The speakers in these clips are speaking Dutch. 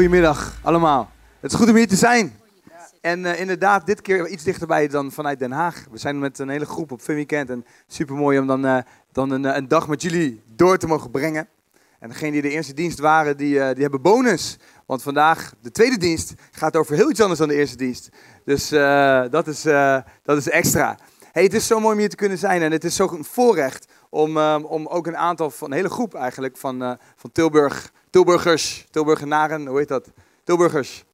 Goedemiddag allemaal. Het is goed om hier te zijn. En uh, inderdaad, dit keer iets dichterbij dan vanuit Den Haag. We zijn met een hele groep op Fun Weekend. En super mooi om dan, uh, dan een, een, dag met jullie door te mogen brengen. En degenen die de eerste dienst waren, die, die hebben bonus. Want vandaag, de tweede dienst, gaat over heel iets anders dan de eerste dienst. Dus dat, is, dat is extra. Hey, het is zo mooi om hier te kunnen zijn. En het is zo'n voorrecht om, om ook een aantal van, een hele groep eigenlijk, van, van Tilburg Tilburgers, Tilburgenaren, hoe heet dat? Tilburgers.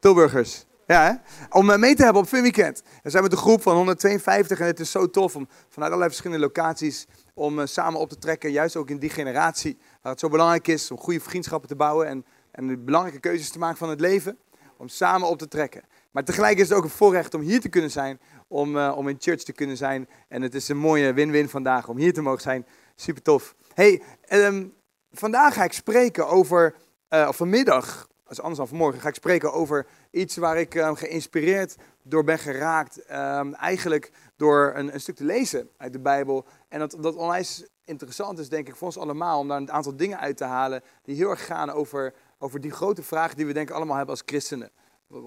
Tilburgers. Ja, hè? Om eh, mee te hebben op Fun Weekend. We zijn met een groep van 152 en het is zo tof om vanuit allerlei verschillende locaties om eh, samen op te trekken. Juist ook in die generatie waar het zo belangrijk is om goede vriendschappen te bouwen en, en belangrijke keuzes te maken van het leven. Om samen op te trekken. Maar tegelijk is het ook een voorrecht om hier te kunnen zijn, om, uh, om in church te kunnen zijn. En het is een mooie win-win vandaag om hier te mogen zijn. Super tof. Hey, um, Vandaag ga ik spreken over, uh, of vanmiddag, als anders dan vanmorgen, ga ik spreken over iets waar ik uh, geïnspireerd door ben geraakt. Uh, eigenlijk door een, een, stuk te lezen uit de Bijbel. En dat, dat onwijs interessant is, denk ik, voor ons allemaal, om daar een aantal dingen uit te halen die heel erg gaan over, over die grote vragen die we denk ik allemaal hebben als christenen.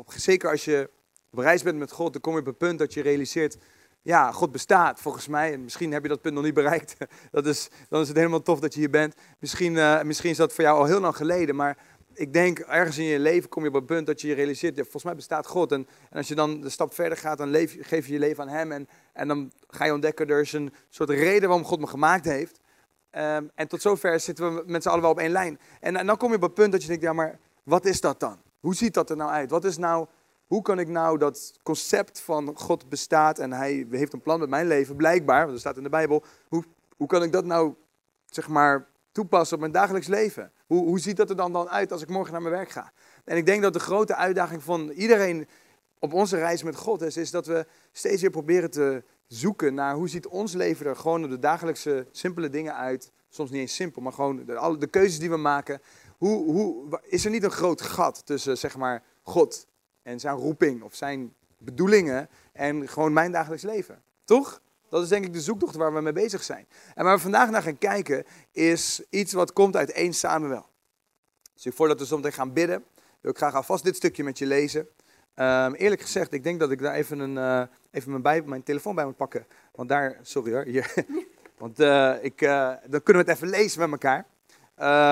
Zeker als je op reis bent met God, dan kom je op het punt dat je realiseert, ja, God bestaat volgens mij. En misschien heb je dat punt nog niet bereikt. Dat is, dan is het helemaal tof dat je hier bent. Misschien, uh, misschien is dat voor jou al heel lang geleden. Maar ik denk, ergens in je leven kom je op het punt dat je je realiseert, volgens mij bestaat God. En, en, als je dan de stap verder gaat, dan leef, geef je je leven aan Hem. En, en dan ga je ontdekken, er is een soort reden waarom God me gemaakt heeft. Um, en tot zover zitten we met z'n allen wel op één lijn. En dan kom je op het punt dat je denkt, ja, maar wat is dat dan? Hoe ziet dat er nou uit? Wat is nou hoe kan ik nou dat concept van God bestaat en hij heeft een plan met mijn leven, blijkbaar, want er staat in de Bijbel, hoe, hoe kan ik dat nou, zeg maar, toepassen op mijn dagelijks leven? Hoe, hoe ziet dat er dan, dan uit als ik morgen naar mijn werk ga? En ik denk dat de grote uitdaging van iedereen op onze reis met God is, is dat we steeds weer proberen te zoeken naar hoe ziet ons leven er gewoon op de dagelijkse simpele dingen uit. Soms niet eens simpel, maar gewoon de, alle, de keuzes die we maken. Hoe, hoe, is er niet een groot gat tussen, zeg maar, God en zijn roeping of zijn bedoelingen en gewoon mijn dagelijks leven. Toch? Dat is denk ik de zoektocht waar we mee bezig zijn. En waar we vandaag naar gaan kijken is iets wat komt uit 1 Samuel. Dus voordat we zometeen gaan bidden, wil ik graag alvast dit stukje met je lezen. Um, eerlijk gezegd, ik denk dat ik daar even, een, uh, even mijn, mijn telefoon bij moet pakken. Want daar, sorry hoor, hier. Want uh, ik, uh, dan kunnen we het even lezen met elkaar.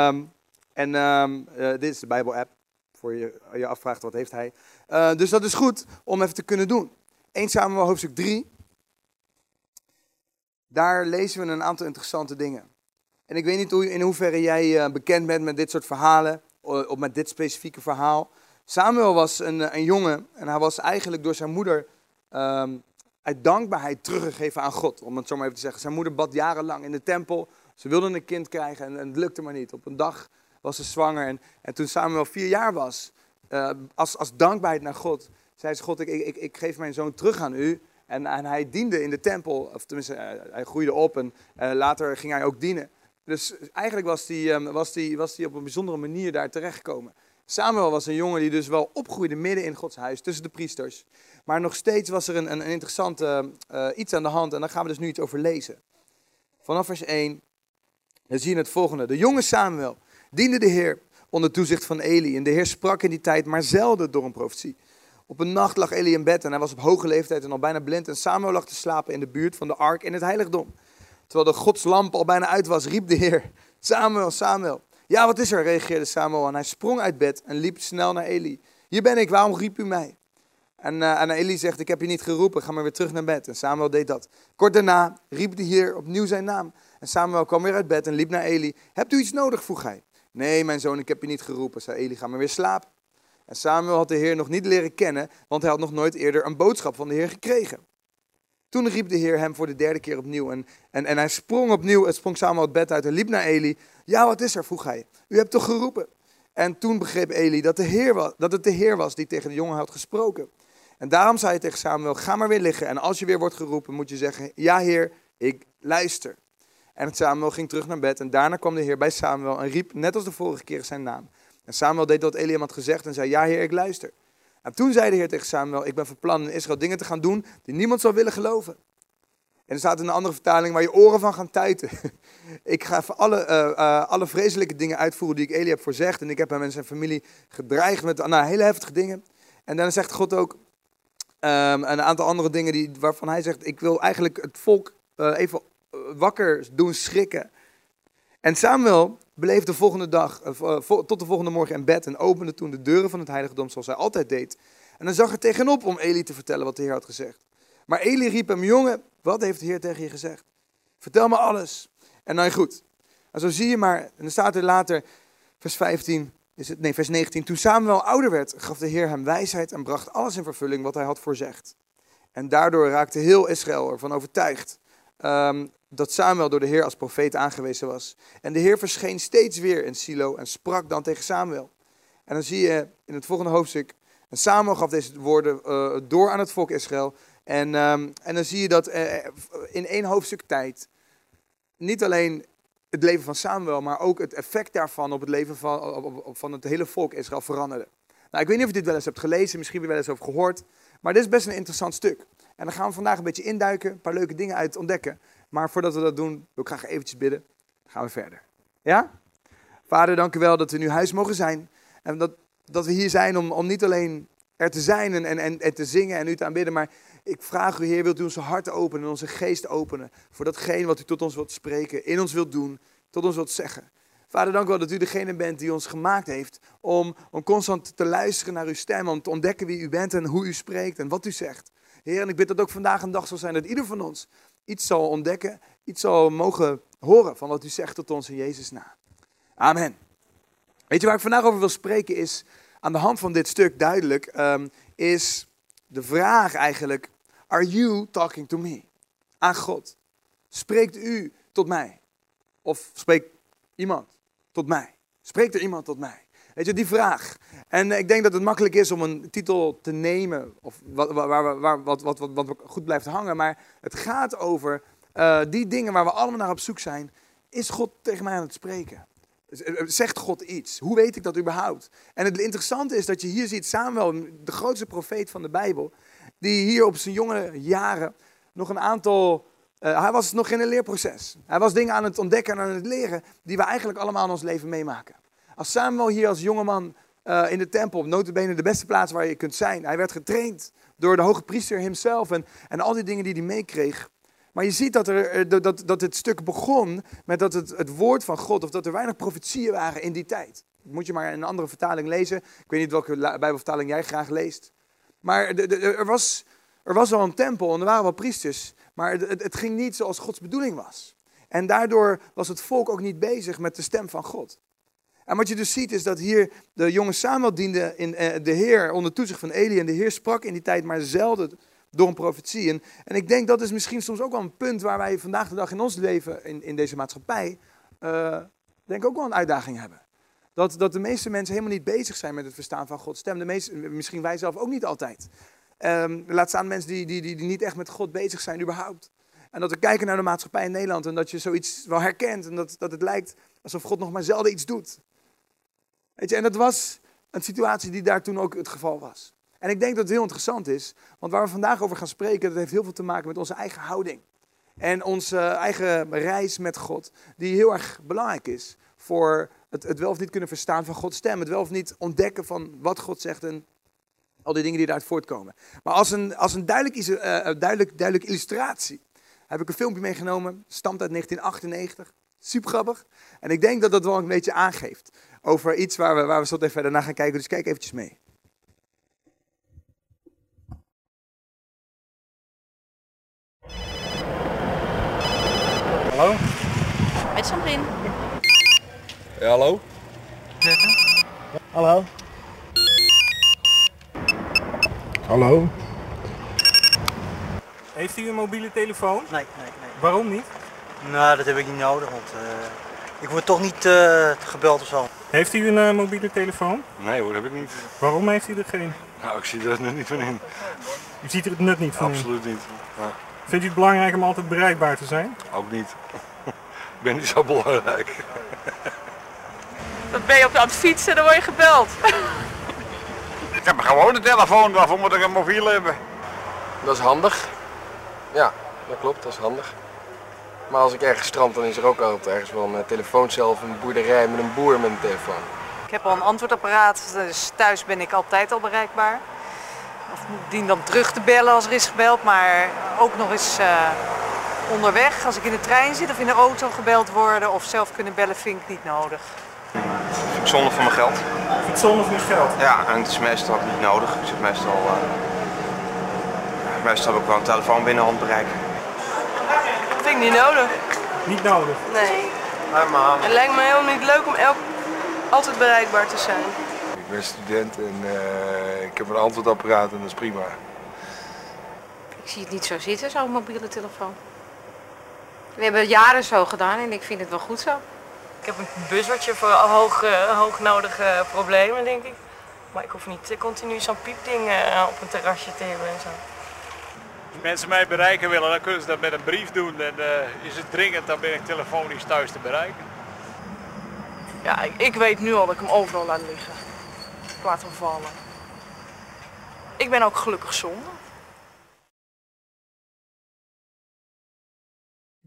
Um, en um, dit is de Bijbel-app, voor je je afvraagt wat heeft hij. Uh, dus dat is goed om even te kunnen doen. 1 Samuel hoofdstuk 3. Daar lezen we een aantal interessante dingen. En ik weet niet hoe, in hoeverre jij uh, bekend bent met dit soort verhalen, of met dit specifieke verhaal. Samuel was een, eh, een jongen en hij was eigenlijk door zijn moeder um, uit dankbaarheid teruggegeven aan God. Om het zo maar even te zeggen. Zijn moeder bad jarenlang in de tempel. Ze wilde een kind krijgen en, en het lukte maar niet. Op een dag was ze zwanger en, en toen Samuel vier jaar was, uh, als, als dankbaarheid naar God, zei ze, God, ik, ik, ik geef mijn zoon terug aan u. En, en hij diende in de tempel, of tenminste, uh, hij groeide op en uh, later ging hij ook dienen. Dus eigenlijk was hij um, was die, was die op een bijzondere manier daar terechtgekomen. Samuel was een jongen die dus wel opgroeide midden in Gods huis, tussen de priesters. Maar nog steeds was er een, een, interessant iets aan de hand en daar gaan we dus nu iets over lezen. Vanaf vers 1, dan zie je het volgende. De jonge Samuel diende de Heer onder toezicht van Eli. En de Heer sprak in die tijd, maar zelden door een profetie. Op een nacht lag Eli in bed en hij was op hoge leeftijd en al bijna blind. En Samuel lag te slapen in de buurt van de ark in het heiligdom. Terwijl de godslamp al bijna uit was, riep de Heer, Samuel, Samuel. Ja, wat is er, reageerde Samuel. En hij sprong uit bed en liep snel naar Eli. Hier ben ik, waarom riep u mij? En, uh, en Eli zegt, ik heb je niet geroepen, ga maar weer terug naar bed. En Samuel deed dat. Kort daarna riep de Heer opnieuw zijn naam. En Samuel kwam weer uit bed en liep naar Eli. Hebt u iets nodig, vroeg hij. Nee, mijn zoon, ik heb je niet geroepen, zei Eli, ga maar weer slapen. En Samuel had de Heer nog niet leren kennen, want hij had nog nooit eerder een boodschap van de Heer gekregen. Toen riep de Heer hem voor de derde keer opnieuw en, en, en hij sprong opnieuw, het sprong Samuel het bed uit en liep naar Eli. Ja, wat is er? vroeg hij. U hebt toch geroepen? En toen begreep Eli dat, de Heer was, dat het de Heer was die tegen de jongen had gesproken. En daarom zei hij tegen Samuel, ga maar weer liggen en als je weer wordt geroepen moet je zeggen, ja Heer, ik luister. En Samuel ging terug naar bed en daarna kwam de Heer bij Samuel en riep net als de vorige keer zijn naam. En Samuel deed wat Eliam had gezegd en zei, ja Heer, ik luister. En toen zei de Heer tegen Samuel, ik ben van plan in Israël dingen te gaan doen die niemand zou willen geloven. En er staat in een andere vertaling waar je oren van gaan tuiten. ik ga alle, eh, eh, alle vreselijke dingen uitvoeren die ik Eli heb voorzegd. En ik heb hem en zijn familie gedreigd met nou, hele heftige dingen. En dan zegt God ook um, een aantal andere dingen die, waarvan hij zegt: Ik wil eigenlijk het volk uh, even wakker doen schrikken. En Samuel bleef de volgende dag, tot de volgende morgen in bed en opende toen de deuren van het heiligdom zoals hij altijd deed. En dan zag er tegenop om Eli te vertellen wat de Heer had gezegd. Maar Eli riep hem, jongen, wat heeft de Heer tegen je gezegd? Vertel me alles. En nou goed. En zo zie je maar, en dan staat er later, vers 15, is het, nee, vers 19. Toen Samuel ouder werd, gaf de Heer hem wijsheid en bracht alles in vervulling wat hij had voorzegd. En daardoor raakte heel Israël ervan overtuigd um, dat Samuel door de Heer als profeet aangewezen was. En de Heer verscheen steeds weer in Silo en sprak dan tegen Samuel. En dan zie je in het volgende hoofdstuk, en Samuel gaf deze woorden uh, door aan het volk Israël. En, um, en dan zie je dat uh, in één hoofdstuk tijd niet alleen het leven van Samuel, maar ook het effect daarvan op het leven van, van het hele volk Israël veranderde. Nou, ik weet niet of je dit wel eens hebt gelezen, misschien wel eens over gehoord, maar dit is best een interessant stuk. En dan gaan we vandaag een beetje induiken, een paar leuke dingen uit ontdekken. Maar voordat we dat doen, wil ik graag eventjes bidden. Gaan we verder. Ja? Vader, dank u wel dat we nu huis mogen zijn. En dat, dat we hier zijn om, om niet alleen er te zijn en, en, en te zingen en u te aanbidden, maar ik vraag u, Heer, wilt u onze hart openen en onze geest openen voor datgene wat u tot ons wilt spreken, in ons wilt doen, tot ons wilt zeggen. Vader, dank u wel dat u degene bent die ons gemaakt heeft om, om constant te luisteren naar uw stem, om te ontdekken wie u bent en hoe u spreekt en wat u zegt. Heer, en ik bid dat ook vandaag een dag zal zijn dat ieder van ons iets zal ontdekken, iets zal mogen horen van wat u zegt tot ons in Jezus' naam. Amen. Weet je waar ik vandaag over wil spreken is, aan de hand van dit stuk duidelijk, um, is de vraag eigenlijk, are you talking to me? Aan God. Spreekt u tot mij? Of spreekt iemand tot mij? Spreekt er iemand tot mij? Weet je, die vraag. En ik denk dat het makkelijk is om een titel te nemen, of wat, waar, waar, wat, wat, wat, wat goed blijft hangen. Maar het gaat over uh, die dingen waar we allemaal naar op zoek zijn. Is God tegen mij aan het spreken? Zegt God iets? Hoe weet ik dat überhaupt? En het interessante is dat je hier ziet Samuel, de grootste profeet van de Bijbel, die hier op zijn jonge jaren nog een aantal. Uh, hij was nog in een leerproces. Hij was dingen aan het ontdekken en aan het leren die we eigenlijk allemaal in ons leven meemaken. Als Samuel hier als jongeman uh, in de tempel, notabene de beste plaats waar je kunt zijn. Hij werd getraind door de hoge priester hemzelf en, en al die dingen die hij meekreeg. Maar je ziet dat, er, eh, dat, dat het stuk begon met dat het, het woord van God, of dat er weinig profetieën waren in die tijd. Moet je maar een andere vertaling lezen. Ik weet niet welke Bijbelvertaling jij graag leest. Maar er, was, er was wel een tempel en er waren wel priesters. Maar het, het ging niet zoals Gods bedoeling was. En daardoor was het volk ook niet bezig met de stem van God. En wat je dus ziet is dat hier de jonge Samuel diende in eh, de Heer onder toezicht van Eli. En de Heer sprak in die tijd maar zelden door een profetie. En, ik denk dat is misschien soms ook wel een punt waar wij vandaag de dag in ons leven, in, in deze maatschappij, uh, denk ook wel een uitdaging hebben. Dat, dat de meeste mensen helemaal niet bezig zijn met het verstaan van Gods stem. De meeste, misschien wij zelf ook niet altijd. Um, laat staan mensen die, die, die, die niet echt met God bezig zijn überhaupt. En dat we kijken naar de maatschappij in Nederland en dat je zoiets wel herkent en dat, dat het lijkt alsof God nog maar zelden iets doet. Weet je, en dat was een situatie die daar toen ook het geval was. En ik denk dat het heel interessant is, want waar we vandaag over gaan spreken, dat heeft heel veel te maken met onze eigen houding. En onze eigen reis met God, die heel erg belangrijk is voor het, het wel of niet kunnen verstaan van Gods stem. Het wel of niet ontdekken van wat God zegt en al die dingen die daaruit voortkomen. Maar als een, als een duidelijk, uh, duidelijk, duidelijk illustratie heb ik een filmpje meegenomen, stamt uit 1998. Super grappig. En ik denk dat dat wel een beetje aangeeft over iets waar we, waar we zo even verder naar gaan kijken. Dus kijk eventjes mee. Hallo? Met Sandrine. Ja, hallo? Hallo? Hallo? Heeft u een mobiele telefoon? Nee, nee, nee. Waarom niet? Nou, dat heb ik niet nodig, want uh, ik word toch niet uh, gebeld of zo. Heeft u een uh, mobiele telefoon? Nee hoor, heb ik niet. Waarom heeft u er geen? Nou, ik zie er het nut niet van in. U ziet er het nut niet van Absoluut niet. Ja. Vindt u het belangrijk om altijd bereikbaar te zijn? Ook niet. ik ben niet zo belangrijk. Dan ben je op aan het fietsen en dan word je gebeld. ik heb gewoon een telefoon, waarvoor moet ik een mobiel hebben? Dat is handig. Ja, dat klopt, dat is handig. Maar als ik ergens strand, dan is er ook altijd ergens wel een telefooncel of een boerderij met een boer met een telefoon. Ik heb al een antwoordapparaat, dus thuis ben ik altijd al bereikbaar. Of dien dan terug te bellen als er is gebeld, maar ook nog eens eh, onderweg. Als ik in de trein zit of in de auto gebeld worden of zelf kunnen bellen, vind ik niet nodig. Ik zonde van mijn geld. Zonder van je geld. Ja, en het is meestal ook niet nodig. Ik zit meestal, eh, meestal heb ik wel een telefoon binnen handbereik. Vind ik niet nodig. Niet nodig. Nee. Hey man. Het lijkt me helemaal niet leuk om elk, altijd bereikbaar te zijn. Ik ben student en eh, ik heb een antwoordapparaat en dat is prima. Ik zie het niet zo zitten, zo'n mobiele telefoon. We hebben het jaren zo gedaan en ik vind het wel goed zo. Ik heb een buzzertje voor hoog, eh, hoognodige problemen, denk ik. Maar ik hoef niet eh, continu zo'n piepding eh, op een terrasje te hebben en zo. Als mensen mij bereiken willen, dan kunnen ze dat met een brief doen. En eh, is het dringend, dan ben ik telefonisch thuis te bereiken. Ja, ik, ik weet nu al dat ik hem overal laat liggen. Ik laat hem vallen. Ik ben ook gelukkig zonder.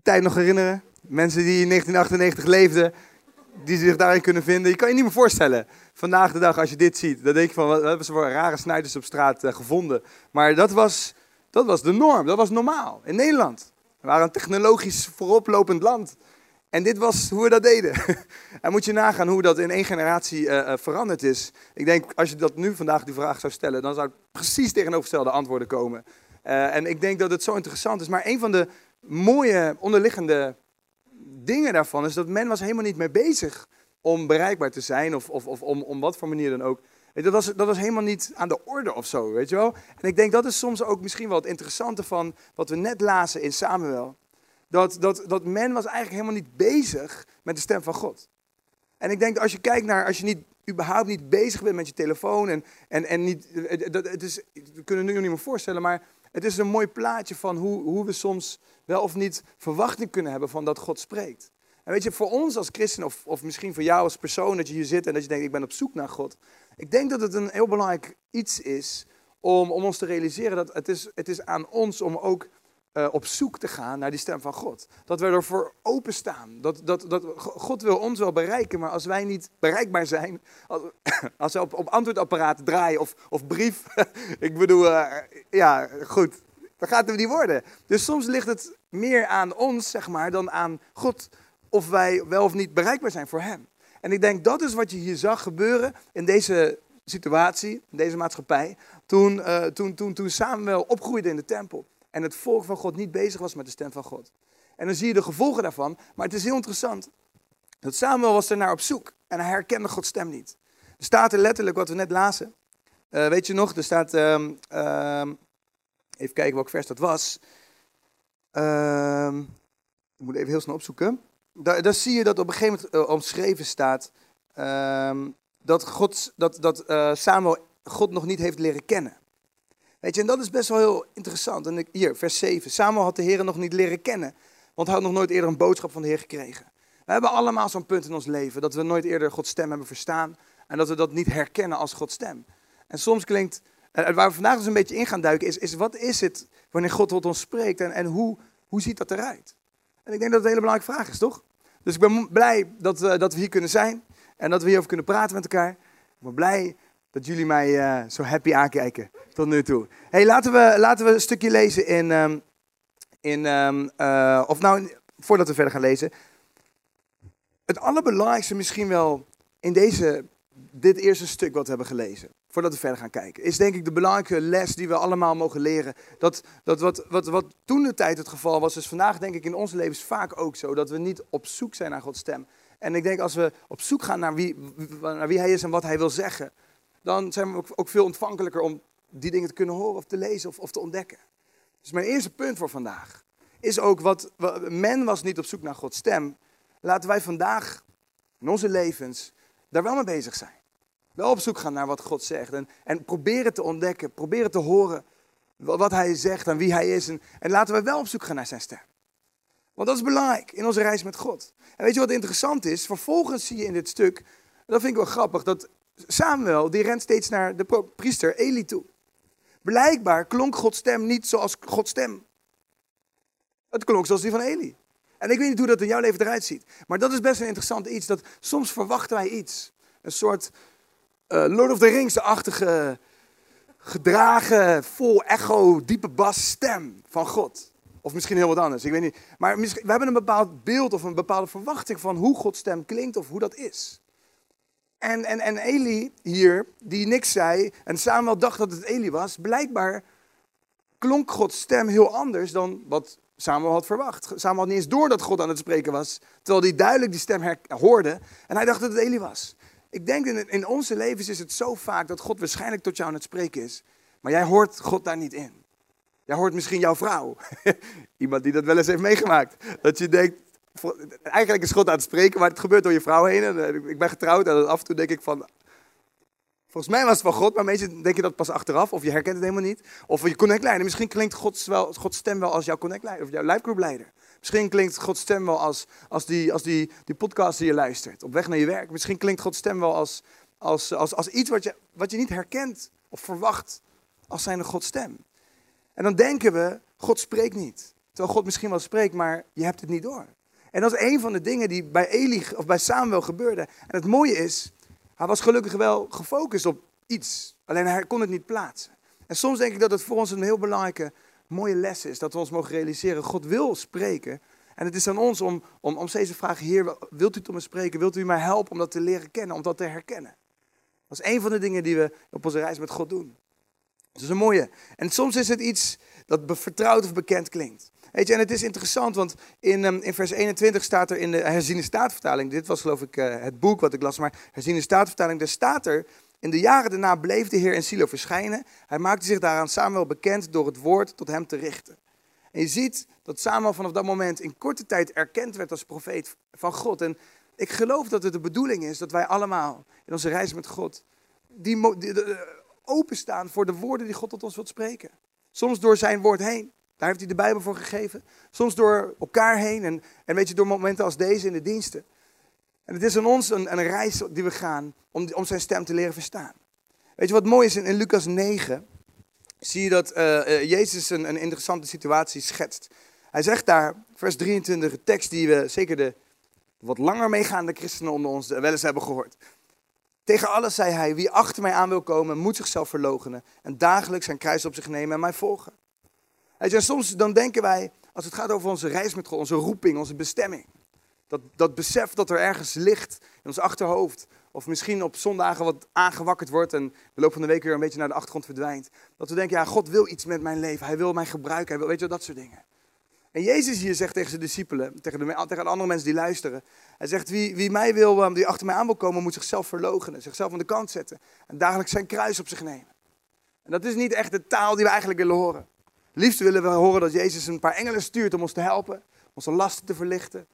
tijd nog herinneren? Mensen die in 1998 leefden, die zich daarin kunnen vinden. Je kan je niet meer voorstellen. Vandaag de dag, als je dit ziet, dan denk je van, wat hebben ze voor rare snijders op straat eh, gevonden. Maar dat was, dat was de norm, dat was normaal in Nederland. We waren een technologisch vooroplopend land. En dit was hoe we dat deden. en moet je nagaan hoe dat in één generatie eh, eh, veranderd is. Ik denk, als je dat nu vandaag die vraag zou stellen, dan zou precies tegenovergestelde antwoorden komen. En ik denk dat het zo interessant is. Maar een van de mooie onderliggende dingen daarvan is dat men was helemaal niet mee bezig om bereikbaar te zijn of, of, of om, om wat voor manier dan ook. Dat was, dat was helemaal niet aan de orde of zo, weet je wel. En ik denk dat is soms ook misschien wel het interessante van wat we net lazen in Samuel. Dat, dat, dat men was eigenlijk helemaal niet bezig met de stem van God. En ik denk dat als je kijkt naar, als je niet, überhaupt niet bezig bent met je telefoon en, en, en niet, dat- het is, we kunnen nu niet meer voorstellen, maar het is een mooi plaatje van hoe, hoe we soms wel of niet verwachting kunnen hebben van dat God spreekt. En weet je, voor ons als christen, of, of misschien voor jou als persoon, dat je hier zit en dat je denkt, ik ben op zoek naar God. Ik denk dat het een heel belangrijk iets is om, om ons te realiseren dat het is, het is aan ons om ook eh, op zoek te gaan naar die stem van God. Dat we ervoor openstaan. Dat, dat, dat, God wil ons wel bereiken, maar als wij niet bereikbaar zijn, als, als we op, op antwoordapparaat draaien of, of brief, ik bedoel, eh, ja, goed, dan gaat het niet worden. Dus soms ligt het meer aan ons, zeg maar, dan aan God, of wij wel of niet bereikbaar zijn voor Hem. En ik denk dat is wat je hier zag gebeuren in deze situatie, in deze maatschappij, toen, eh, toen, toen, toen Samuel opgroeide in de tempel en het volk van God niet bezig was met de stem van God. En dan zie je de gevolgen daarvan, maar het is heel interessant. Dat Samuel was er naar op zoek en hij herkende Gods stem niet. Er staat er letterlijk wat we net lazen. Eh, weet je nog, er staat, ehm, ehm, even kijken welk vers dat was. Ehm, ik moet even heel snel opzoeken. Daar, daar zie je dat op een gegeven moment eh, omschreven staat dat, God, dat, dat eh, Samuel God nog niet heeft leren kennen. Weet je, en dat is best wel heel interessant. En hier, vers 7. Samuel had de Heer nog niet leren kennen, want hij had nog nooit eerder een boodschap van de Heer gekregen. We hebben allemaal zo'n punt in ons leven dat we nooit eerder Gods stem hebben verstaan en dat we dat niet herkennen als Gods stem. En soms klinkt, en waar we vandaag dus een beetje in gaan duiken, is, is wat is het wanneer God tot ons spreekt en, en hoe, hoe ziet dat eruit? En ik denk dat het een hele belangrijke vraag is, toch? Dus ik ben blij dat, eh, dat we hier kunnen zijn en dat we hierover kunnen praten met elkaar. Ik ben blij dat jullie mij eh, zo happy aankijken tot nu toe. hey, laten, we, laten we een stukje lezen in, ehm, in ehm, eh, of nou, voordat we verder gaan lezen. Het allerbelangrijkste misschien wel in deze, dit eerste stuk wat we hebben gelezen, voordat we verder gaan kijken, is denk ik de belangrijke les die we allemaal mogen leren. Dat, dat wat, wat, wat toen de tijd het geval was, is vandaag denk ik in ons leven is vaak ook zo, dat we niet op zoek zijn naar Gods stem. En ik denk als we op zoek gaan naar wie, naar wie Hij is en wat Hij wil zeggen, dan zijn we ook, veel ontvankelijker om die dingen te kunnen horen of te lezen of, of te ontdekken. Dus mijn eerste punt voor vandaag is ook wat, men was niet op zoek naar Gods stem. Laten wij vandaag in onze levens daar wel mee bezig zijn. Wel op zoek gaan naar wat God zegt en, en proberen te ontdekken, proberen te horen wa- wat Hij zegt en wie Hij is. En, en laten we wel op zoek gaan naar zijn stem. Want dat is belangrijk in onze reis met God. En weet je wat interessant is? Vervolgens zie je in dit stuk, dat vind ik wel grappig, dat Samuel, die rent steeds naar de priester Eli toe. Blijkbaar klonk Gods stem niet zoals Gods stem Het klonk zoals die van Eli. En ik weet niet hoe dat in jouw leven eruit ziet. Maar dat is best een interessant iets. Dat soms verwachten wij iets. Een soort eh, Lord of the Rings-achtige, gedragen, vol echo, diepe bas stem van God. Of misschien heel wat anders, ik weet niet. Maar we hebben een bepaald beeld of een bepaalde verwachting van hoe Gods stem klinkt of hoe dat is. En, en, en Eli hier, die niks zei, en Samuel dacht dat het Eli was, blijkbaar klonk Gods stem heel anders dan wat Samuel had verwacht. Samuel had niet eens door dat God aan het spreken was, terwijl hij duidelijk die stem hoorde en hij dacht dat het Eli was. Ik denk in, in onze levens is het zo vaak dat God waarschijnlijk tot jou aan het spreken is, maar jij hoort God daar niet in. Jij hoort misschien jouw vrouw. Iemand die dat wel eens heeft meegemaakt. Dat je denkt, eigenlijk is God aan het spreken, maar het gebeurt door je vrouw heen. En, eh, ik ben getrouwd en af en toe denk ik van, volgens mij was het van God, maar meestal denk je dat pas achteraf. Of je herkent het helemaal niet. Of je connectleider. Misschien klinkt Gods, stem wel als jouw connectleider of jouw livegroupleider. Misschien klinkt Gods stem wel als, als, die, als die, die podcast die je luistert. Op weg naar je werk. Misschien klinkt Gods stem wel als, als, als, als iets wat je, wat je niet herkent of verwacht als zijnde Gods stem. En dan denken we, God spreekt niet. Terwijl God misschien wel spreekt, maar je hebt het niet door. En dat is een van de dingen die bij Eli of bij Samuel gebeurde. En het mooie is, hij was gelukkig wel gefocust op iets. Alleen hij kon het niet plaatsen. En soms denk ik dat het voor ons een heel belangrijke, mooie les is. Dat we ons mogen realiseren, God wil spreken. En het is aan ons om, om, om steeds te vragen, Heer, wilt u tot me spreken? Wilt u mij helpen om dat te leren kennen, om dat te herkennen? Dat is een van de dingen die we op onze reis met God doen. Dat is een mooie. En soms is het iets dat vertrouwd of bekend klinkt. Weet je, en het is interessant, want in, ehm, in vers 21 staat er in de herziene staatvertaling, dit was geloof ik eh, het boek wat ik las, maar herziene staatvertaling, daar staat er, in de jaren daarna bleef de Heer in Silo verschijnen. Hij maakte zich daaraan Samuel bekend door het woord tot hem te richten. En je ziet dat Samuel vanaf dat moment in korte tijd erkend werd als profeet van God. En ik geloof dat het de bedoeling is dat wij allemaal in onze reis met God die, die- de- openstaan voor de woorden die God tot ons wilt spreken. Soms door zijn woord heen. Daar heeft hij de Bijbel voor gegeven. Soms door elkaar heen. En, en weet je, door momenten als deze in de diensten. En het is aan ons een, een reis die we gaan om, om zijn stem te leren verstaan. Weet je wat mooi is? In, in Lucas 9 zie je dat eh, eh, Jezus een, een interessante situatie schetst. Hij zegt daar, vers 23, een tekst die we zeker de wat langer meegaande christenen onder ons wel eens hebben gehoord. Tegen alles zei hij, wie achter mij aan wil komen, moet zichzelf verloochenen en dagelijks zijn kruis op zich nemen en mij volgen. Hij soms dan denken wij, als het gaat over onze reis met God, onze roeping, onze bestemming, dat, dat besef dat er ergens ligt in ons achterhoofd, of misschien op zondagen wat aangewakkerd wordt en de loop van de week weer een beetje naar de achtergrond verdwijnt, dat we denken, ja, God wil iets met mijn leven, hij wil mij gebruiken, hij wil, weet je dat soort dingen. En Jezus hier zegt tegen zijn discipelen, tegen de, tegen de andere mensen die luisteren. Hij zegt, wie, wie mij wil, eh, die achter mij aan wil komen, moet zichzelf verloochenen. Zichzelf aan de kant zetten. En dagelijks zijn kruis op zich nemen. En dat is niet echt de taal die we eigenlijk willen horen. Liefst willen we horen dat Jezus een paar engelen stuurt om ons te helpen. Onze lasten te verlichten.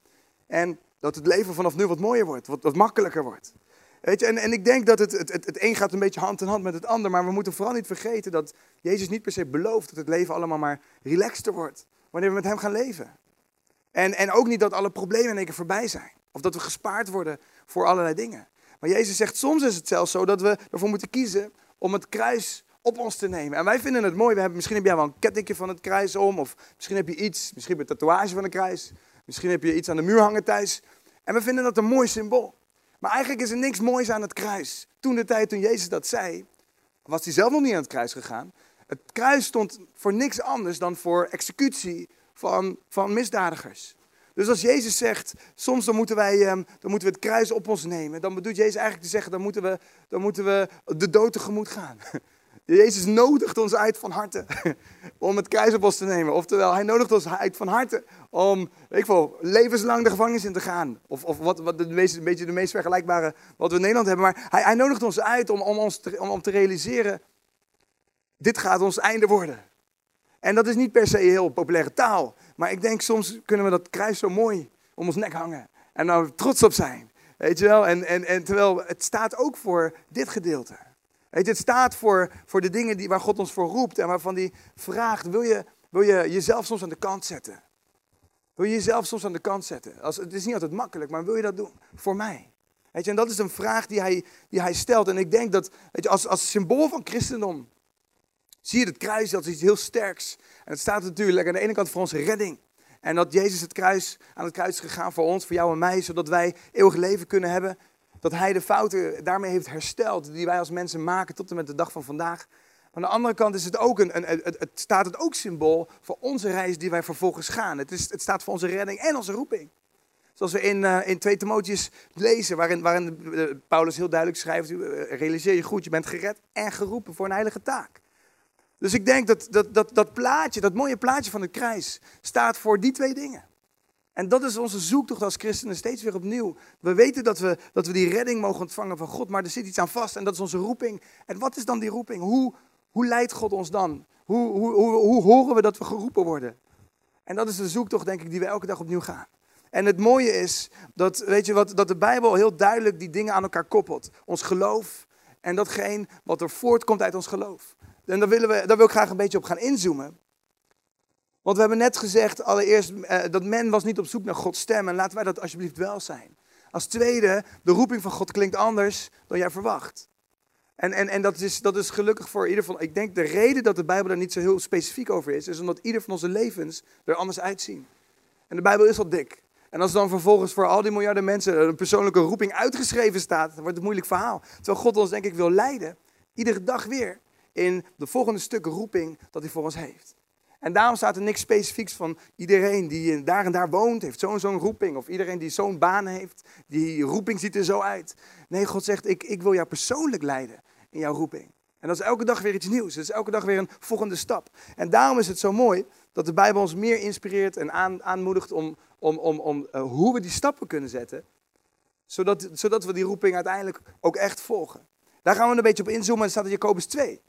En dat het leven vanaf nu wat mooier wordt, wat, wat makkelijker wordt. Weet je, en, en ik denk dat het, het, het, het een gaat een beetje hand in hand met het ander. Maar we moeten vooral niet vergeten dat Jezus niet per se belooft dat het leven allemaal maar relaxter wordt. Wanneer we met hem gaan leven. En, en ook niet dat alle problemen in één keer voorbij zijn. Of dat we gespaard worden voor allerlei dingen. Maar Jezus zegt, soms is het zelfs zo dat we ervoor moeten kiezen om het kruis op ons te nemen. En wij vinden het mooi. We hebben, misschien heb jij wel een kettingje van het kruis om. Of misschien heb je iets, misschien heb je een tatoeage van een kruis. Misschien heb je iets aan de muur hangen thuis. En we vinden dat een mooi symbool. Maar eigenlijk is er niks moois aan het kruis. Toen de tijd toen Jezus dat zei, was hij zelf nog niet aan het kruis gegaan. Het kruis stond voor niks anders dan voor executie van, van misdadigers. Dus als Jezus zegt, soms dan moeten, wij, ehm, dan moeten we het kruis op ons nemen, dan bedoelt Jezus eigenlijk te zeggen, dan moeten we, dan moeten we de dood tegemoet gaan. Jezus nodigt ons uit van harte om het kruis op ons te nemen. Oftewel, hij nodigt ons uit van harte om, ik veel, levenslang de gevangenis in te gaan. Of, of wat, wat de meest, een beetje de meest vergelijkbare wat we in Nederland hebben. Maar hij, hij nodigt ons uit om, om, ons te, om, om te realiseren, dit gaat ons einde worden. En dat is niet per se heel populaire taal. Maar ik denk soms kunnen we dat kruis zo mooi om ons nek hangen. En daar trots op zijn. Weet je wel? En, en, en terwijl het staat ook voor dit gedeelte. Weet je, het staat voor, voor de dingen die, waar God ons voor roept en waarvan hij vraagt: wil je, wil je jezelf soms aan de kant zetten? Wil je jezelf soms aan de kant zetten? Als, het is niet altijd makkelijk, maar wil je dat doen voor mij? Weet je, en dat is een vraag die hij, die hij stelt. En ik denk dat, weet je, als, als symbool van christendom, zie je het kruis als iets heel sterks. En het staat natuurlijk aan de ene kant voor onze redding. En dat Jezus het kruis, aan het kruis is gegaan voor ons, voor jou en mij, zodat wij eeuwig leven kunnen hebben. Dat hij de fouten daarmee heeft hersteld die wij als mensen maken tot en met de dag van vandaag. Aan de andere kant is het ook een, een, het, staat het ook symbool voor onze reis die wij vervolgens gaan. Het, is, het staat voor onze redding en onze roeping. Zoals we in, uh, in 2 Timotheus lezen, waarin, waarin uh, Paulus heel duidelijk schrijft, uh, realiseer je goed, je bent gered en geroepen voor een heilige taak. Dus ik denk dat dat, dat dat plaatje, dat mooie plaatje van het kruis, staat voor die twee dingen. En dat is onze zoektocht als christenen steeds weer opnieuw. We weten dat we, dat we die redding mogen ontvangen van God, maar er zit iets aan vast en dat is onze roeping. En wat is dan die roeping? Hoe, hoe leidt God ons dan? Hoe, hoe, hoe, horen we dat we geroepen worden? En dat is de zoektocht, denk ik, die we elke dag opnieuw gaan. En het mooie is dat, weet je wat, dat de Bijbel heel duidelijk die dingen aan elkaar koppelt. Ons geloof en datgene wat er voortkomt uit ons geloof. En daar, willen we, daar wil ik graag een beetje op gaan inzoomen. Want we hebben net gezegd, allereerst, eh, dat men was niet op zoek naar Gods stem. En laten wij dat alsjeblieft wel zijn. Als tweede, de roeping van God klinkt anders dan jij verwacht. En, en, en dat, is, dat is gelukkig voor ieder van. Ik denk de reden dat de Bijbel daar niet zo heel specifiek over is, is omdat ieder van onze levens er anders uitzien. En de Bijbel is al dik. En als dan vervolgens voor al die miljarden mensen een persoonlijke roeping uitgeschreven staat, dan wordt het een moeilijk verhaal. Terwijl God ons denk ik wil leiden, iedere dag weer, in de volgende stuk roeping dat hij voor ons heeft. En daarom staat er niks specifieks van iedereen die daar en daar woont, heeft zo'n zo'n roeping. Of iedereen die zo'n baan heeft, die roeping ziet er zo uit. Nee, God zegt, ik, ik wil jou persoonlijk leiden in jouw roeping. En dat is elke dag weer iets nieuws. Dat is elke dag weer een volgende stap. En daarom is het zo mooi dat de Bijbel ons meer inspireert en aan, aanmoedigt om, om, om, om uh, hoe we die stappen kunnen zetten. Zodat, zodat we die roeping uiteindelijk ook echt volgen. Daar gaan we een beetje op inzoomen. Dat staat in Jacobus 2,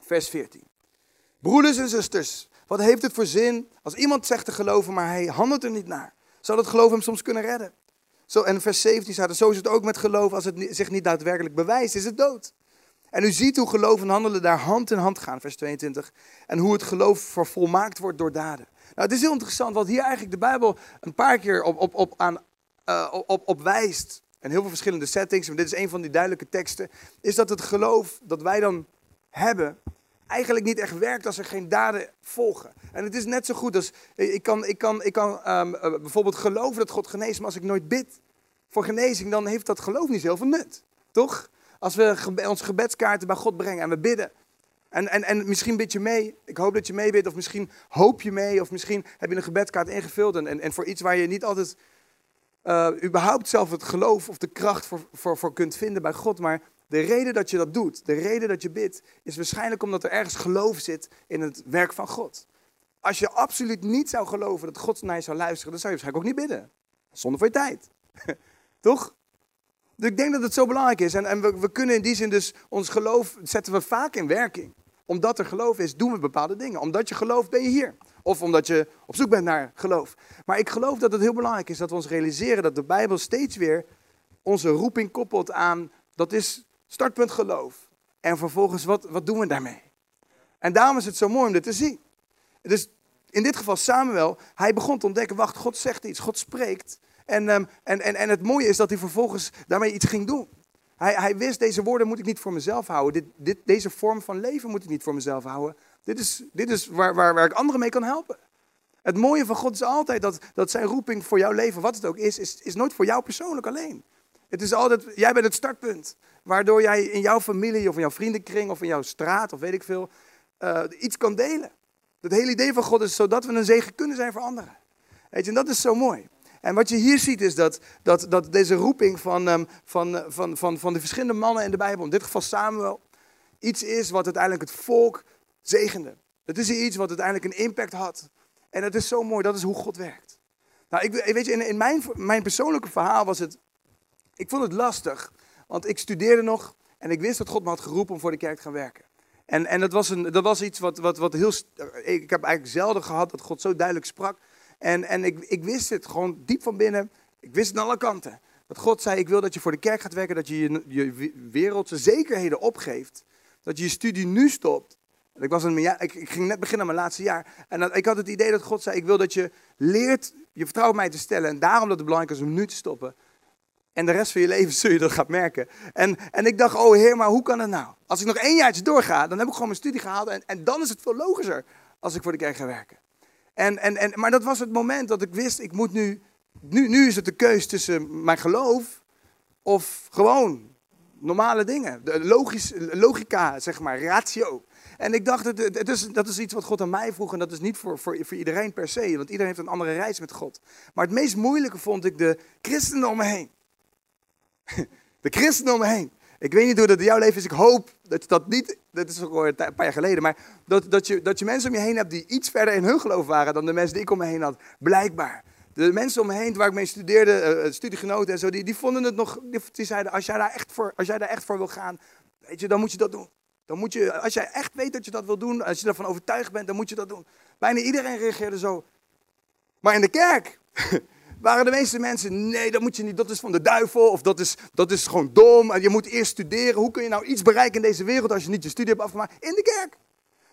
vers 14. Broeders en zusters, wat heeft het voor zin als iemand zegt te geloven, maar hij handelt er niet naar? Zou dat geloof hem soms kunnen redden? Zo, en vers 17 staat er, zo is het ook met geloof, als het zich niet daadwerkelijk bewijst, is het dood. En u ziet hoe geloof en handelen daar hand in hand gaan, vers 22. En hoe het geloof vervolmaakt wordt door daden. Nou, het is heel interessant, wat hier eigenlijk de Bijbel een paar keer op, op, op, aan, uh, op, op wijst. En heel veel verschillende settings, maar dit is een van die duidelijke teksten. Is dat het geloof dat wij dan hebben, eigenlijk niet echt werkt als er geen daden volgen. En het is net zo goed als, ik kan, ik kan, ik kan um, bijvoorbeeld geloven dat God geneest, maar als ik nooit bid voor genezing, dan heeft dat geloof niet heel veel nut. Toch? Als we gebe onze gebedskaarten bij God brengen en we bidden. En, en, en misschien bid je mee. Ik hoop dat je mee bidt. Of misschien hoop je mee. Of misschien heb je een gebedskaart ingevuld. En, en, en voor iets waar je niet altijd uh, überhaupt zelf het geloof of de kracht voor, voor, voor kunt vinden bij God. Maar de reden dat je dat doet, de reden dat je bidt, is waarschijnlijk omdat er ergens geloof zit in het werk van God. Als je absoluut niet zou geloven dat God naar je zou luisteren, dan zou je waarschijnlijk ook niet bidden. Zonder voor je tijd. Toch? Dus ik denk dat het zo belangrijk is. En, en we, we, kunnen in die zin dus ons geloof zetten we vaak in werking. Omdat er geloof is, doen we bepaalde dingen. Omdat je gelooft, ben je hier. Of omdat je op zoek bent naar geloof. Maar ik geloof dat het heel belangrijk is dat we ons realiseren dat de Bijbel steeds weer onze roeping koppelt aan, dat is startpunt geloof. En vervolgens, wat, wat doen we daarmee? En daarom is het zo mooi om dit te zien. Dus in dit geval Samuel, hij begon te ontdekken, wacht, God zegt iets, God spreekt. En, um, en, en, en het mooie is dat hij vervolgens daarmee iets ging doen. Hij, hij wist, deze woorden moet ik niet voor mezelf houden. Dit, dit, deze vorm van leven moet ik niet voor mezelf houden. Dit is, dit is waar, waar, waar ik anderen mee kan helpen. Het mooie van God is altijd dat, dat zijn roeping voor jouw leven, wat het ook is, is, is nooit voor jou persoonlijk alleen. Het is altijd, jij bent het startpunt. Waardoor jij in jouw familie of in jouw vriendenkring of in jouw straat of weet ik veel, uh, iets kan delen. Het hele idee van God is zodat we een zegen kunnen zijn voor anderen. Weet je, en dat is zo mooi. En wat je hier ziet is dat, dat, dat deze roeping van, um, van, van, van, van de verschillende mannen in de Bijbel, in dit geval Samuel, iets is wat uiteindelijk het volk zegende. Het is iets wat uiteindelijk een impact had. En het is zo mooi, dat is hoe God werkt. Nou, ik, weet je, in, in mijn, mijn persoonlijke verhaal was het, ik vond het lastig. Want ik studeerde nog en ik wist dat God me had geroepen om voor de kerk te gaan werken. En, en dat, was een, dat was iets wat, wat, wat heel. Ik heb eigenlijk zelden gehad dat God zo duidelijk sprak. En, en ik, ik wist het gewoon diep van binnen. Ik wist het aan alle kanten. Dat God zei: Ik wil dat je voor de kerk gaat werken. Dat je je, je wereldse zekerheden opgeeft. Dat je je studie nu stopt. Ik, was een, ja, ik, ik ging net beginnen aan mijn laatste jaar. En dat, ik had het idee dat God zei: Ik wil dat je leert je vertrouwen mij te stellen. En daarom dat het belangrijk is om nu te stoppen. En de rest van je leven zul je dat gaan merken. En, en ik dacht, oh heer, maar hoe kan het nou? Als ik nog één jaartje doorga, dan heb ik gewoon mijn studie gehaald. En, en dan is het veel logischer als ik voor de kerk ga werken. En, en, en, maar dat was het moment dat ik wist, ik moet nu, nu, nu is het de keus tussen mijn geloof of gewoon normale dingen. De logisch, logica, zeg maar, ratio. En ik dacht, het is, dat is iets wat God aan mij vroeg en dat is niet voor, voor, voor iedereen per se, want iedereen heeft een andere reis met God. Maar het meest moeilijke vond ik de christenen om me heen. De christenen om me heen. Ik weet niet hoe dat in jouw leven is. Ik hoop dat je dat niet, dat is al een paar jaar geleden, maar dat, dat, je, dat je mensen om je heen hebt die iets verder in hun geloof waren dan de mensen die ik om me heen had. Blijkbaar. De mensen om me heen waar ik mee studeerde, uh, studiegenoten en zo, die, die vonden het nog, die, zeiden, als jij, daar echt voor, als jij daar echt voor wil gaan, weet je, dan moet je dat doen. Dan moet je, als jij echt weet dat je dat wil doen, als je ervan overtuigd bent, dan moet je dat doen. Bijna iedereen reageerde zo. Maar in de kerk waren de meeste mensen, nee, dat moet je niet, dat is van de duivel, of dat is, dat is gewoon dom, je moet eerst studeren. Hoe kun je nou iets bereiken in deze wereld als je niet je studie hebt afgemaakt? In de kerk.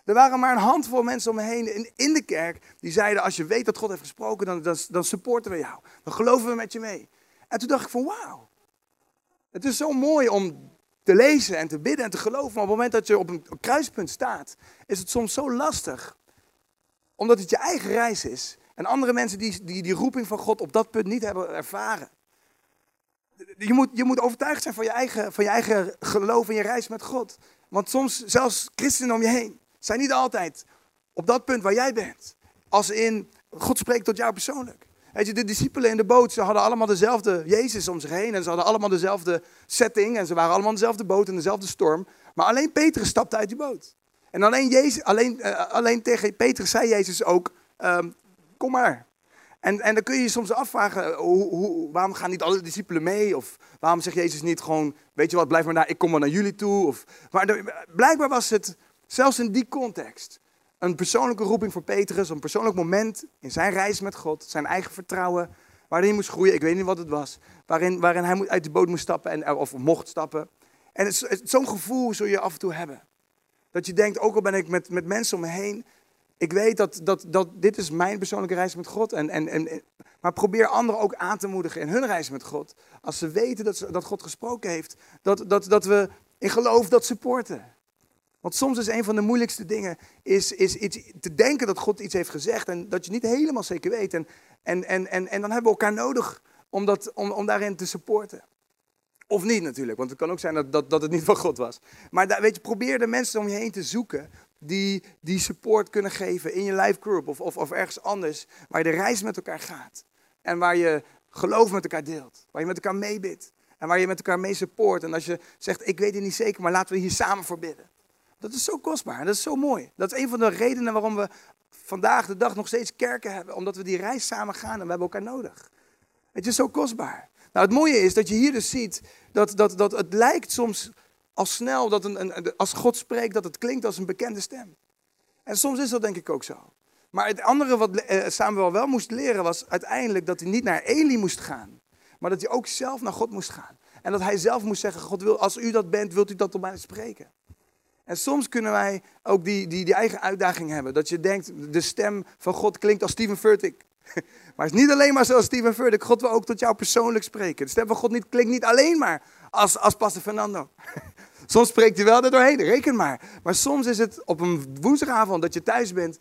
Er waren maar een handvol mensen om me heen in, in de kerk die zeiden, als je weet dat God heeft gesproken, dan, dan, dan supporten we jou. Dan geloven we met je mee. En toen dacht ik van, wauw. Het is zo mooi om te lezen en te bidden en te geloven. Maar op het moment dat je op een kruispunt staat, is het soms zo lastig. Omdat het je eigen reis is. En andere mensen die die, die roeping van God op dat punt niet hebben ervaren. Je moet, je moet overtuigd zijn van je, eigen, van je eigen geloof en je reis met God. Want soms, zelfs christenen om je heen, zijn niet altijd op dat punt waar jij bent. Als in, God spreekt tot jou persoonlijk. Weet je, de discipelen in de boot, ze hadden allemaal dezelfde Jezus om zich heen. En ze hadden allemaal dezelfde setting. En ze waren allemaal dezelfde boot en dezelfde storm. Maar alleen Petrus stapte uit die boot. En alleen, Jezus, alleen, uh, alleen tegen Petrus zei Jezus ook, um, kom maar. En, en dan kun je je soms afvragen, hoe, hoe, waarom gaan niet alle discipelen mee? Of waarom zegt Jezus niet gewoon, weet je wat, blijf maar daar, ik kom maar naar jullie toe. Of, maar blijkbaar was het, zelfs in die context, een persoonlijke roeping voor Petrus, een persoonlijk moment in zijn reis met God, zijn eigen vertrouwen, waarin hij moest groeien, ik weet niet wat het was, waarin, waarin hij uit de boot moest stappen en, of mocht stappen. En zo'n gevoel zul je af en toe hebben. Dat je denkt, ook al ben ik met, met mensen om me heen, ik weet dat, dat, dat dit is mijn persoonlijke reis met God. En, en, en, maar probeer anderen ook aan te moedigen in hun reis met God. Als ze weten dat, ze, dat God gesproken heeft, dat, dat, dat we in geloof dat supporten. Want soms is een van de moeilijkste dingen is, is iets, te denken dat God iets heeft gezegd en dat je niet helemaal zeker weet. En, en, en, en, en dan hebben we elkaar nodig om, dat, om, om daarin te supporten. Of niet natuurlijk, want het kan ook zijn dat, dat, dat het niet van God was. Maar daar, weet je, probeer de mensen om je heen te zoeken die, die support kunnen geven in je life group of, of, of ergens anders. Waar je de reis met elkaar gaat. En waar je geloof met elkaar deelt. Waar je met elkaar meebidt. En waar je met elkaar mee support. En als je zegt, ik weet het niet zeker, maar laten we hier samen voor bidden. Dat is zo kostbaar. Dat is zo mooi. Dat is een van de redenen waarom we vandaag de dag nog steeds kerken hebben. Omdat we die reis samen gaan en we hebben elkaar nodig. Het is zo kostbaar. Nou, het mooie is dat je hier dus ziet dat, dat, dat het lijkt soms al snel dat een, een, als God spreekt, dat het klinkt als een bekende stem. En soms is dat denk ik ook zo. Maar het andere wat eh, Samuel wel moest leren was uiteindelijk dat hij niet naar Eli moest gaan. Maar dat hij ook zelf naar God moest gaan. En dat hij zelf moest zeggen, God wil, als u dat bent, wilt u dat op mij spreken. En soms kunnen wij ook die, die, die eigen uitdaging hebben. Dat je denkt, de stem van God klinkt als Steven Furtick. Maar het is niet alleen maar zoals Steven Furtick. God wil ook tot jou persoonlijk spreken. De stem van God niet, klinkt niet alleen maar als, als Pastor Fernando. Soms spreekt hij wel er doorheen, reken maar. Maar soms is het op een woensdagavond dat je thuis bent.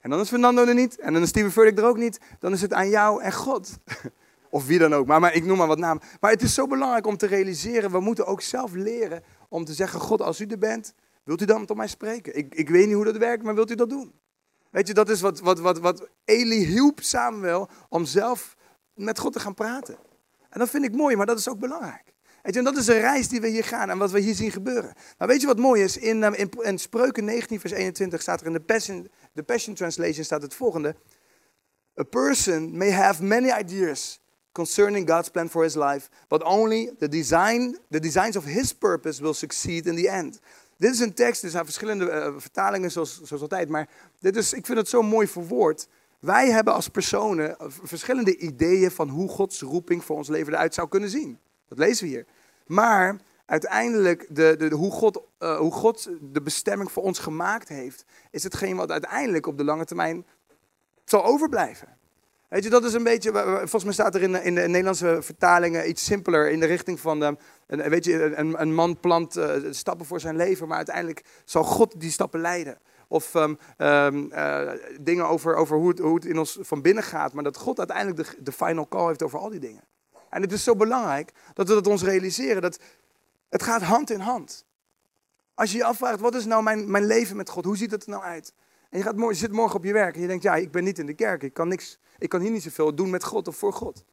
En dan is Fernando er niet. En dan is Steven Furtick er ook niet. Dan is het aan jou en God. Of wie dan ook. Maar, maar ik noem maar wat namen. Maar het is zo belangrijk om te realiseren. We moeten ook zelf leren om te zeggen. God, als u er bent, wilt u dan tot mij spreken? Ik, ik weet niet hoe dat werkt, maar wilt u dat doen? Weet je, dat is wat, wat, wat, wat Eli hielp Samuel om zelf met God te gaan praten. En dat vind ik mooi, maar dat is ook belangrijk. En dat is een reis die we hier gaan en wat we hier zien gebeuren. Maar weet je wat mooi is? In, in, in Spreuken 19, vers 21 staat er in de Passion, Passion Translation staat het volgende. A person may have many ideas concerning God's plan for his life, but only the, design, the designs of his purpose will succeed in the end. Dit is een tekst, er zijn verschillende uh, vertalingen zoals, zoals altijd, maar dit is, ik vind het zo mooi verwoord. Wij hebben als personen verschillende ideeën van hoe Gods roeping voor ons leven eruit zou kunnen zien. Dat lezen we hier. Maar uiteindelijk, de, de, hoe, God, uh, hoe God de bestemming voor ons gemaakt heeft, is hetgeen wat uiteindelijk op de lange termijn zal overblijven. Weet je, dat is een beetje, volgens mij staat er in de, in de Nederlandse vertalingen iets simpeler in de richting van, de, weet je, een, een man plant uh, stappen voor zijn leven, maar uiteindelijk zal God die stappen leiden. of ehm, ehm, eh, dingen over, over hoe, het, hoe het in ons van binnen gaat. Maar dat God uiteindelijk de, de final call heeft over al die dingen. En het is zo belangrijk dat we dat ons realiseren. Dat het gaat hand in hand. Als je je afvraagt, wat is nou mijn, mijn leven met God? Hoe ziet het er nou uit? En je, gaat, je zit morgen op je werk en je denkt, ja, ik ben niet in de kerk. Ik kan, niks, ik kan hier niet zoveel doen met God of voor God.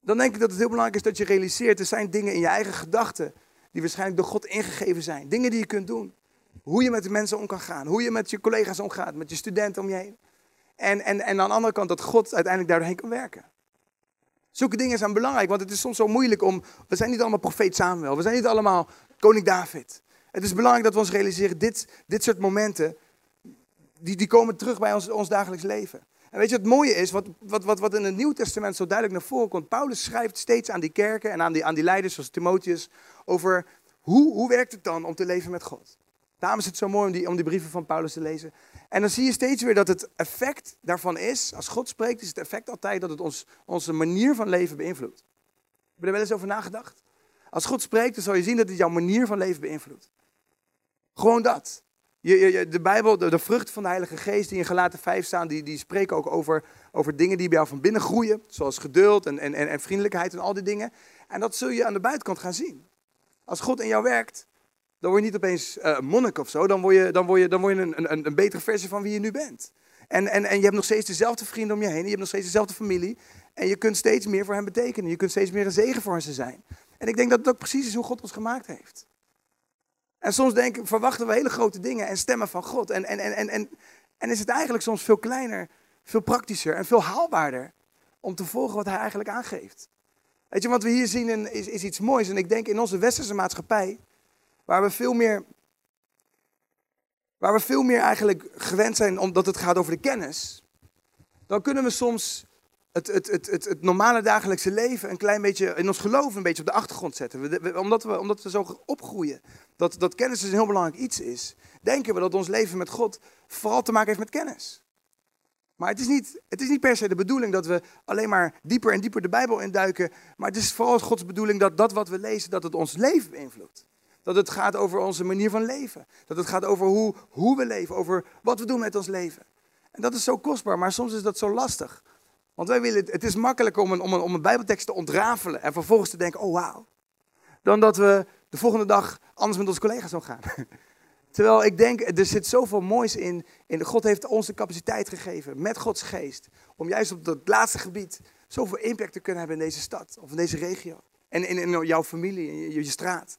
Dan denk ik dat het heel belangrijk is dat je realiseert, er zijn dingen in je eigen gedachten die waarschijnlijk door God ingegeven zijn. Dingen die je kunt doen. Hoe je met de mensen om kan gaan. Hoe je met je collega's omgaat, met je studenten om je heen. En, en, en aan de andere kant dat God uiteindelijk daardoorheen kan werken. Zulke dingen zijn belangrijk, want het is soms zo moeilijk om... We zijn niet allemaal profeet Samuel, we zijn niet allemaal koning David. Het is belangrijk dat we ons realiseren, dit, dit soort momenten, die, die komen terug bij ons, ons dagelijks leven. En weet je, het mooie is, wat, wat, wat, wat in het Nieuw Testament zo duidelijk naar voren komt. Paulus schrijft steeds aan die kerken en aan die, aan die leiders zoals Timotheus over hoe, hoe werkt het dan om te leven met God. Daarom is het zo mooi om die, om die brieven van Paulus te lezen. En dan zie je steeds weer dat het effect daarvan is, als God spreekt, is het effect altijd dat het ons, onze manier van leven beïnvloedt. Heb je er wel eens over nagedacht? Als God spreekt, dan zal je zien dat het jouw manier van leven beïnvloedt. Gewoon dat. Je, je- de Bijbel, de, vruchten van de Heilige Geest die in Galaten 5 staan, die, die spreken ook over, over dingen die bij jou van binnen groeien. Zoals geduld en, en, en vriendelijkheid en al die dingen. En dat zul je aan de buitenkant gaan zien. Als God in jou werkt, dan word je niet opeens eh, een monnik of zo. Dan word je, dan word je, dan word je een, een, een betere versie van wie je nu bent. En, en, en je hebt nog steeds dezelfde vrienden om je heen. En je hebt nog steeds dezelfde familie. En je kunt steeds meer voor hen betekenen. Je kunt steeds meer een zegen voor ze zijn. En ik denk dat het ook precies is hoe God ons gemaakt heeft. En soms verwachten we hele grote dingen en stemmen van God. En, en, en, en, en, en is het eigenlijk soms veel kleiner, veel praktischer en veel haalbaarder om te volgen wat hij eigenlijk aangeeft. Weet je, wat we hier zien is, is iets moois. En ik denk in onze westerse maatschappij, waar we veel meer, waar we veel meer eigenlijk gewend zijn omdat het gaat over de kennis, dan kunnen we soms het, het, het, het, het normale dagelijkse leven een klein beetje, in ons geloof een beetje op de achtergrond zetten. We- omdat, we, omdat we zo opgroeien, dat, dat kennis dus een heel belangrijk iets is, denken we dat ons leven met God vooral te maken heeft met kennis. Maar het is, niet, het is niet per se de bedoeling dat we alleen maar dieper en dieper de Bijbel induiken. Maar het is vooral Gods bedoeling dat dat wat we lezen, dat het ons leven beïnvloedt. Dat het gaat over onze manier van leven. Dat het gaat over hoe, hoe we leven, over wat we doen met ons leven. En dat is zo kostbaar, maar soms is dat zo lastig. Want wij willen, het is makkelijker om een, om, een, om een Bijbeltekst te ontrafelen en vervolgens te denken, oh wauw. Dan dat we de volgende dag anders met onze collega's omgaan. Terwijl ik denk, er zit zoveel moois in, in. God heeft ons de capaciteit gegeven, met Gods geest, om juist op dat laatste gebied zoveel impact te kunnen hebben in deze stad of in deze regio. En in, jouw familie, in je straat.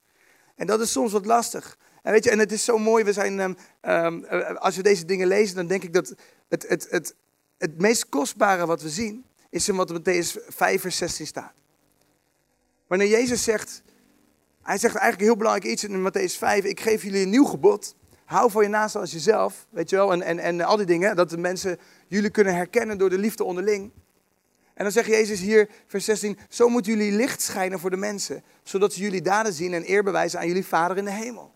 En dat is soms wat lastig. En weet je, en het is zo mooi, we zijn, ehm, ehm, eh, als we deze dingen lezen, dan denk ik dat het, het, het, het meest kostbare wat we zien, is in wat Matthäus 5 vers 16 staat. Wanneer Jezus zegt, hij zegt eigenlijk heel belangrijk iets in Matthäus 5. Ik geef jullie een nieuw gebod. Hou van je naaste als jezelf. Weet je wel, en, en, en al die dingen. Dat de mensen jullie kunnen herkennen door de liefde onderling. En dan zegt Jezus hier, vers 16. Zo moeten jullie licht schijnen voor de mensen. Zodat ze jullie daden zien en eer bewijzen aan jullie Vader in de hemel.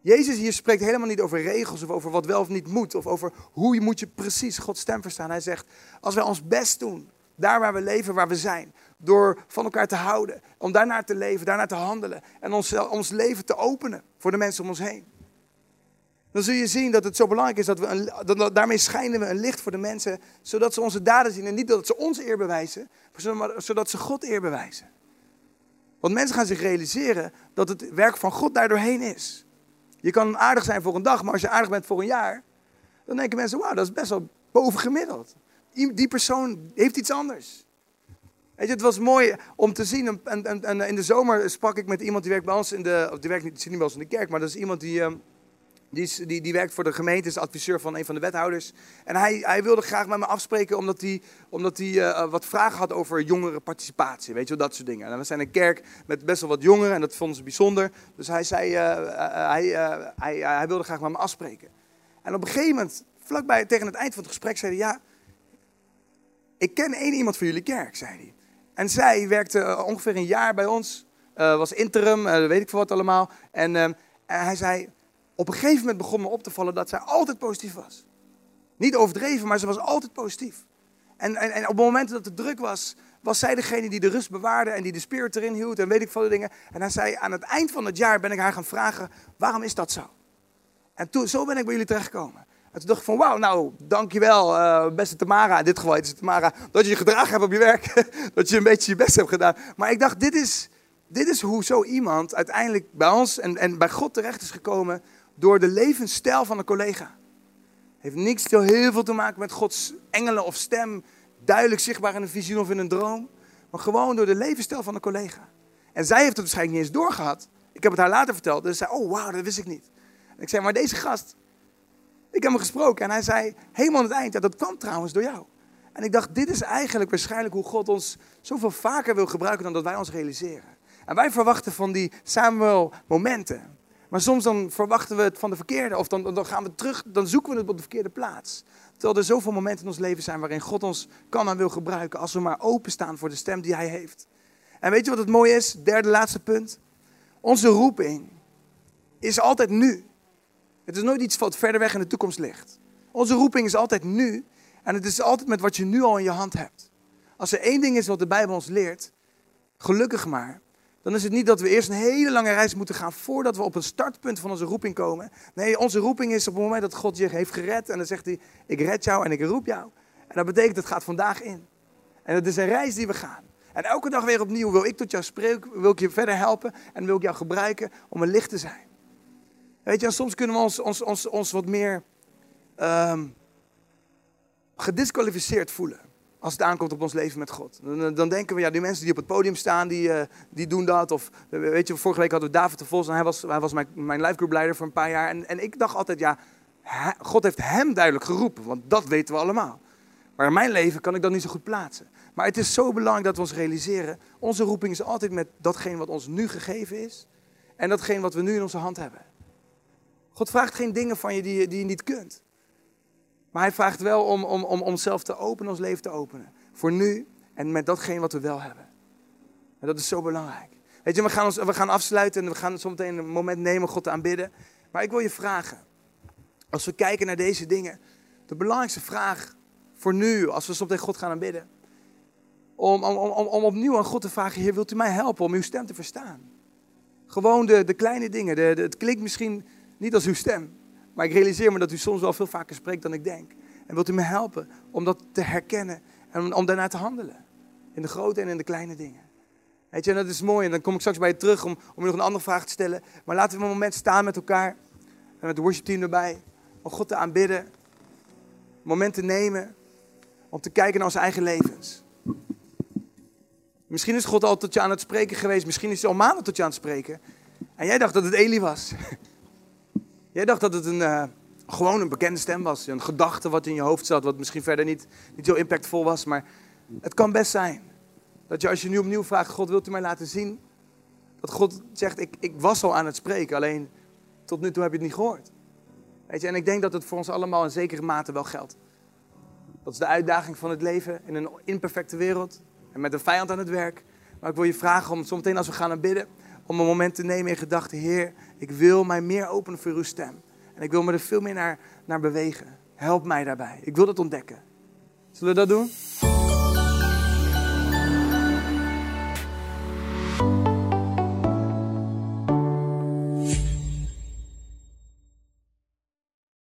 Jezus hier spreekt helemaal niet over regels of over wat wel of niet moet. Of over hoe je moet je precies Gods stem verstaan. Hij zegt, als wij ons best doen, daar waar we leven, waar we zijn. Door van elkaar te houden, om daarnaar te leven, daarnaar te handelen. En ons, ons leven te openen voor de mensen om ons heen. Dan zul je zien dat het zo belangrijk is dat we, daarmee schijnen we een licht voor de mensen. Zodat ze onze daden zien en niet dat ze ons eer bewijzen, maar zodat ze God eer bewijzen. Want mensen gaan zich realiseren dat het werk van God daardoorheen is. Je kan aardig zijn voor een dag, maar als je aardig bent voor een jaar, dan denken mensen, wauw, dat is best wel bovengemiddeld. Die persoon heeft iets anders. Weet je, het was mooi om te zien. En, en, in de zomer sprak ik met iemand die werkt bij ons in de. Of die werkt niet, zit niet bij ons in de kerk, maar dat is iemand die. ehm, die, die, die werkt voor de gemeente, is adviseur van een van de wethouders. En hij, hij wilde graag met me afspreken omdat hij, omdat hij eh, wat vragen had over jongerenparticipatie. Weet je wel, dat soort dingen. En we zijn een kerk met best wel wat jongeren en dat vonden ze bijzonder. Dus hij zei, eh, eh, hij, eh, hij, hij wilde graag met me afspreken. En op een gegeven moment, vlakbij tegen het eind van het gesprek, zei hij, ja, ik ken één iemand van jullie kerk, zei hij. En zij werkte eh, ongeveer een jaar bij ons, eh, was interim, eh, weet ik veel wat allemaal. En, ehm, en hij zei, op een gegeven moment begon me op te vallen dat zij altijd positief was. Niet overdreven, maar ze was altijd positief. En, en, en op het moment dat het druk was, was zij degene die de rust bewaarde en die de spirit erin hield en weet ik veel dingen. En hij zei, aan het eind van het jaar ben ik haar gaan vragen, waarom is dat zo? En toen, zo ben ik bij jullie terechtgekomen. En toen dacht ik van, wauw, nou, dankjewel, uh, beste Tamara. In dit geval is het Tamara, dat je je gedragen hebt op je werk. dat je een beetje je best hebt gedaan. Maar ik dacht, dit is, dit is hoe zo iemand uiteindelijk bij ons en, en bij God terecht is gekomen door de levensstijl van een collega. Heeft niks heel, veel te maken met Gods engelen of stem, duidelijk zichtbaar in een visioen of in een droom. Maar gewoon door de levensstijl van een collega. En zij heeft het waarschijnlijk niet eens doorgehad. Ik heb het haar later verteld. Dus ze zei, oh wauw, dat wist ik niet. En ik zei, maar deze gast, ik heb hem gesproken. En hij zei, helemaal aan het eind, ja, dat kwam trouwens door jou. En ik dacht, dit is eigenlijk waarschijnlijk hoe God ons zoveel vaker wil gebruiken dan dat wij ons realiseren. En wij verwachten van die Samuel momenten. Maar soms dan verwachten we het van de verkeerde. Of dan, dan gaan we terug, dan zoeken we het op de verkeerde plaats. Terwijl er zoveel momenten in ons leven zijn waarin God ons kan en wil gebruiken. Als we maar openstaan voor de stem die hij heeft. En weet je wat het mooie is? Derde laatste punt. Onze roeping is altijd nu. Het is nooit iets wat verder weg in de toekomst ligt. Onze roeping is altijd nu. En het is altijd met wat je nu al in je hand hebt. Als er één ding is wat de Bijbel ons leert, gelukkig maar, dan is het niet dat we eerst een hele lange reis moeten gaan voordat we op een startpunt van onze roeping komen. Nee, onze roeping is op het moment dat God je heeft gered en dan zegt hij, ik red jou en ik roep jou. En dat betekent, het gaat vandaag in. En het is een reis die we gaan. En elke dag weer opnieuw wil ik tot jou spreken, wil ik je verder helpen en wil ik jou gebruiken om een licht te zijn. Weet je, soms kunnen we ons, ons, ons, ons wat meer um, gedisqualificeerd voelen als het aankomt op ons leven met God. Dan, dan, denken we, ja, die mensen die op het podium staan, die, uh, die doen dat. Of weet je, vorige week hadden we David de Vos en hij was, hij was mijn, mijn leider voor een paar jaar. En, en ik dacht altijd, ja, God heeft hem duidelijk geroepen, want dat weten we allemaal. Maar in mijn leven kan ik dat niet zo goed plaatsen. Maar het is zo belangrijk dat we ons realiseren, onze roeping is altijd met datgene wat ons nu gegeven is. En datgene wat we nu in onze hand hebben. God vraagt geen dingen van je die, die je niet kunt. Maar hij vraagt wel om, om, om onszelf te openen, ons leven te openen. Voor nu en met datgene wat we wel hebben. En dat is zo belangrijk. Weet je, we gaan, ons, we gaan afsluiten en we gaan zometeen een moment nemen God te aanbidden. Maar ik wil je vragen, als we kijken naar deze dingen, de belangrijkste vraag voor nu, als we zometeen God gaan aanbidden, om, om, om, om opnieuw aan God te vragen, Heer, wilt u mij helpen om uw stem te verstaan? Gewoon de, de kleine dingen, de, het klinkt misschien niet als uw stem, maar ik realiseer me dat u soms wel veel vaker spreekt dan ik denk. En wilt u me helpen om dat te herkennen en om daarna te handelen? In de grote en in de kleine dingen. Weet je, en dat is mooi. En dan kom ik straks bij je terug om, om je nog een andere vraag te stellen. Maar laten we een moment staan met elkaar. En met de worshipteam erbij. Om God te aanbidden. Momenten nemen. Om te kijken naar onze eigen levens. Misschien is God al tot je aan het spreken geweest. Misschien is hij al maanden tot je aan het spreken. En jij dacht dat het Eli was. Jij dacht dat het een, uh, gewoon een bekende stem was. Een gedachte wat in je hoofd zat, wat misschien verder niet, niet zo impactvol was. Maar het kan best zijn dat je als je nu opnieuw vraagt, God wilt u mij laten zien? Dat God zegt, ik, ik was al aan het spreken, alleen tot nu toe heb je het niet gehoord. Weet je, en ik denk dat het voor ons allemaal in zekere mate wel geldt. Dat is de uitdaging van het leven in een imperfecte wereld en met een vijand aan het werk. Maar ik wil je vragen om zometeen als we gaan naar bidden, om een moment te nemen in gedachten, Heer, ik wil mij meer openen voor uw stem. En ik wil me er veel meer naar, naar bewegen. Help mij daarbij. Ik wil dat ontdekken. Zullen we dat doen?